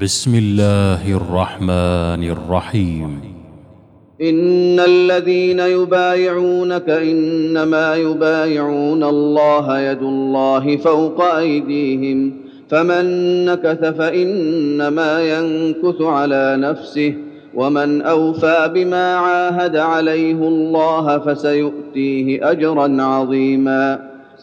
بسم الله الرحمن الرحيم. إن الذين يبايعونك إنما يبايعون الله يد الله فوق أيديهم فمن نكث فإنما ينكث على نفسه ومن أوفى بما عاهد عليه الله فسيؤتيه اجرا عظيما.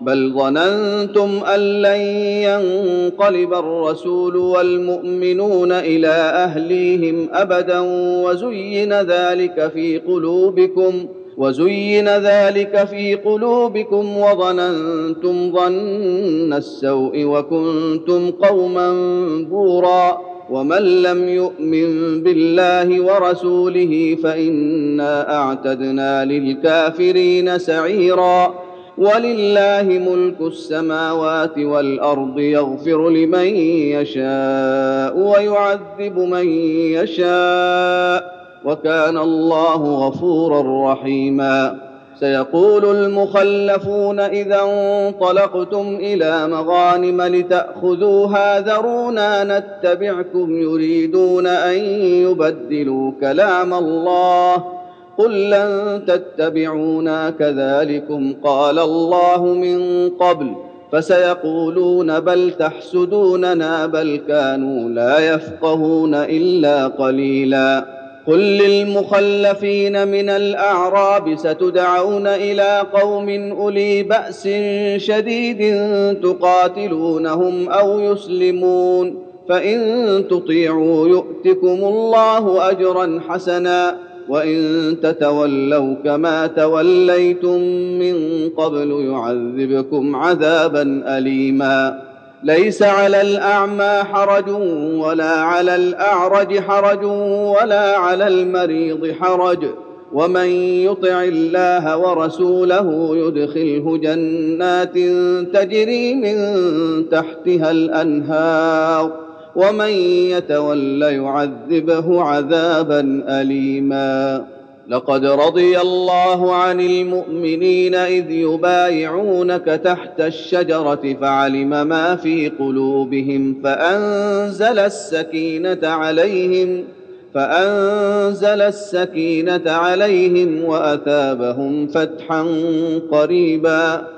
بل ظننتم أن لن ينقلب الرسول والمؤمنون إلى أهليهم أبدا وزين ذلك في قلوبكم وزين ذلك في قلوبكم وظننتم ظن السوء وكنتم قوما بورا ومن لم يؤمن بالله ورسوله فإنا أعتدنا للكافرين سعيرا. ولله ملك السماوات والأرض يغفر لمن يشاء ويعذب من يشاء وكان الله غفورا رحيما. سيقول المخلفون إذا انطلقتم إلى مغانم لتأخذوها ذرونا نتبعكم يريدون أن يبدلوا كلام الله قل لن تتبعونا كذلكم قال الله من قبل فسيقولون بل تحسدوننا بل كانوا لا يفقهون الا قليلا قل للمخلفين من الاعراب ستدعون إلى قوم اولي باس شديد تقاتلونهم أو يسلمون فان تطيعوا يؤتكم الله اجرا حسنا وان تتولوا كما توليتم من قبل يعذبكم عذابا اليما ليس على الاعمى حرج ولا على الاعرج حرج ولا على المريض حرج ومن يطع الله ورسوله يدخله جنات تجري من تحتها الانهار ومن يتول يعذبه عذابا اليما. لقد رضي الله عن المؤمنين إذ يبايعونك تحت الشجرة فعلم ما في قلوبهم فأنزل السكينة عليهم فأنزل السكينة عليهم وأثابهم فتحا قريبا.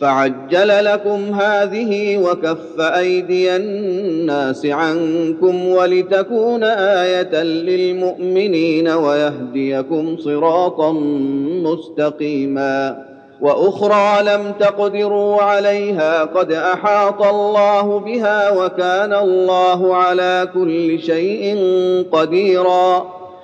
فعجل لكم هذه وكف أيدي الناس عنكم ولتكون آية للمؤمنين ويهديكم صراطا مستقيما وأخرى لم تقدروا عليها قد أحاط الله بها وكان الله على كل شيء قديرا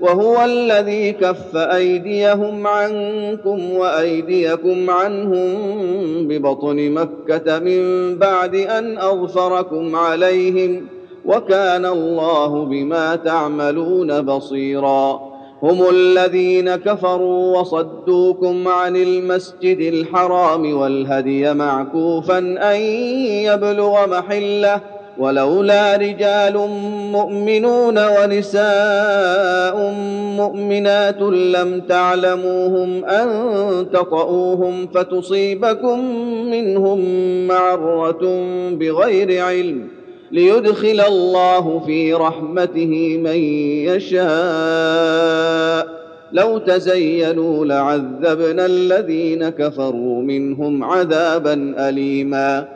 وهو الذي كف أيديهم عنكم وأيديكم عنهم ببطن مكة من بعد أن أظفركم عليهم وكان الله بما تعملون بصيرا. هم الذين كفروا وصدوكم عن المسجد الحرام والهدي معكوفا أن يبلغ محله ولولا رجال مؤمنون ونساء مؤمنات لم تعلموهم أن تطئوهم فتصيبكم منهم معرة بغير علم ليدخل الله في رحمته من يشاء. لو تزينوا لعذبنا الذين كفروا منهم عذابا أليما.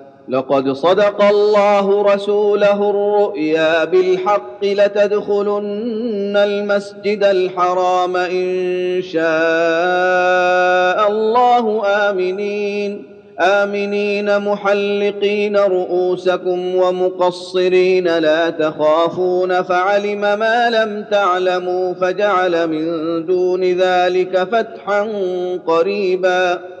لقد صدق الله رسوله الرؤيا بالحق لتدخلن المسجد الحرام إن شاء الله. آمنين آمنين محلقين رؤوسكم ومقصرين. لا تخافون فعلم ما لم تعلموا فجعل من دون ذلك فتحا قريبا.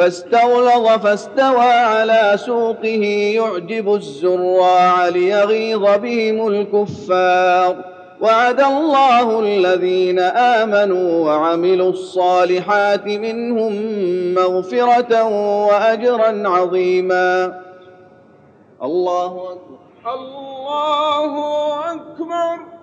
فاستغلظ فاستوى على سوقه يعجب الزراع ليغيظ بهم الكفار. وعد الله الذين آمنوا وعملوا الصالحات منهم مغفرة وأجرا عظيما. الله أكبر. الله أكبر.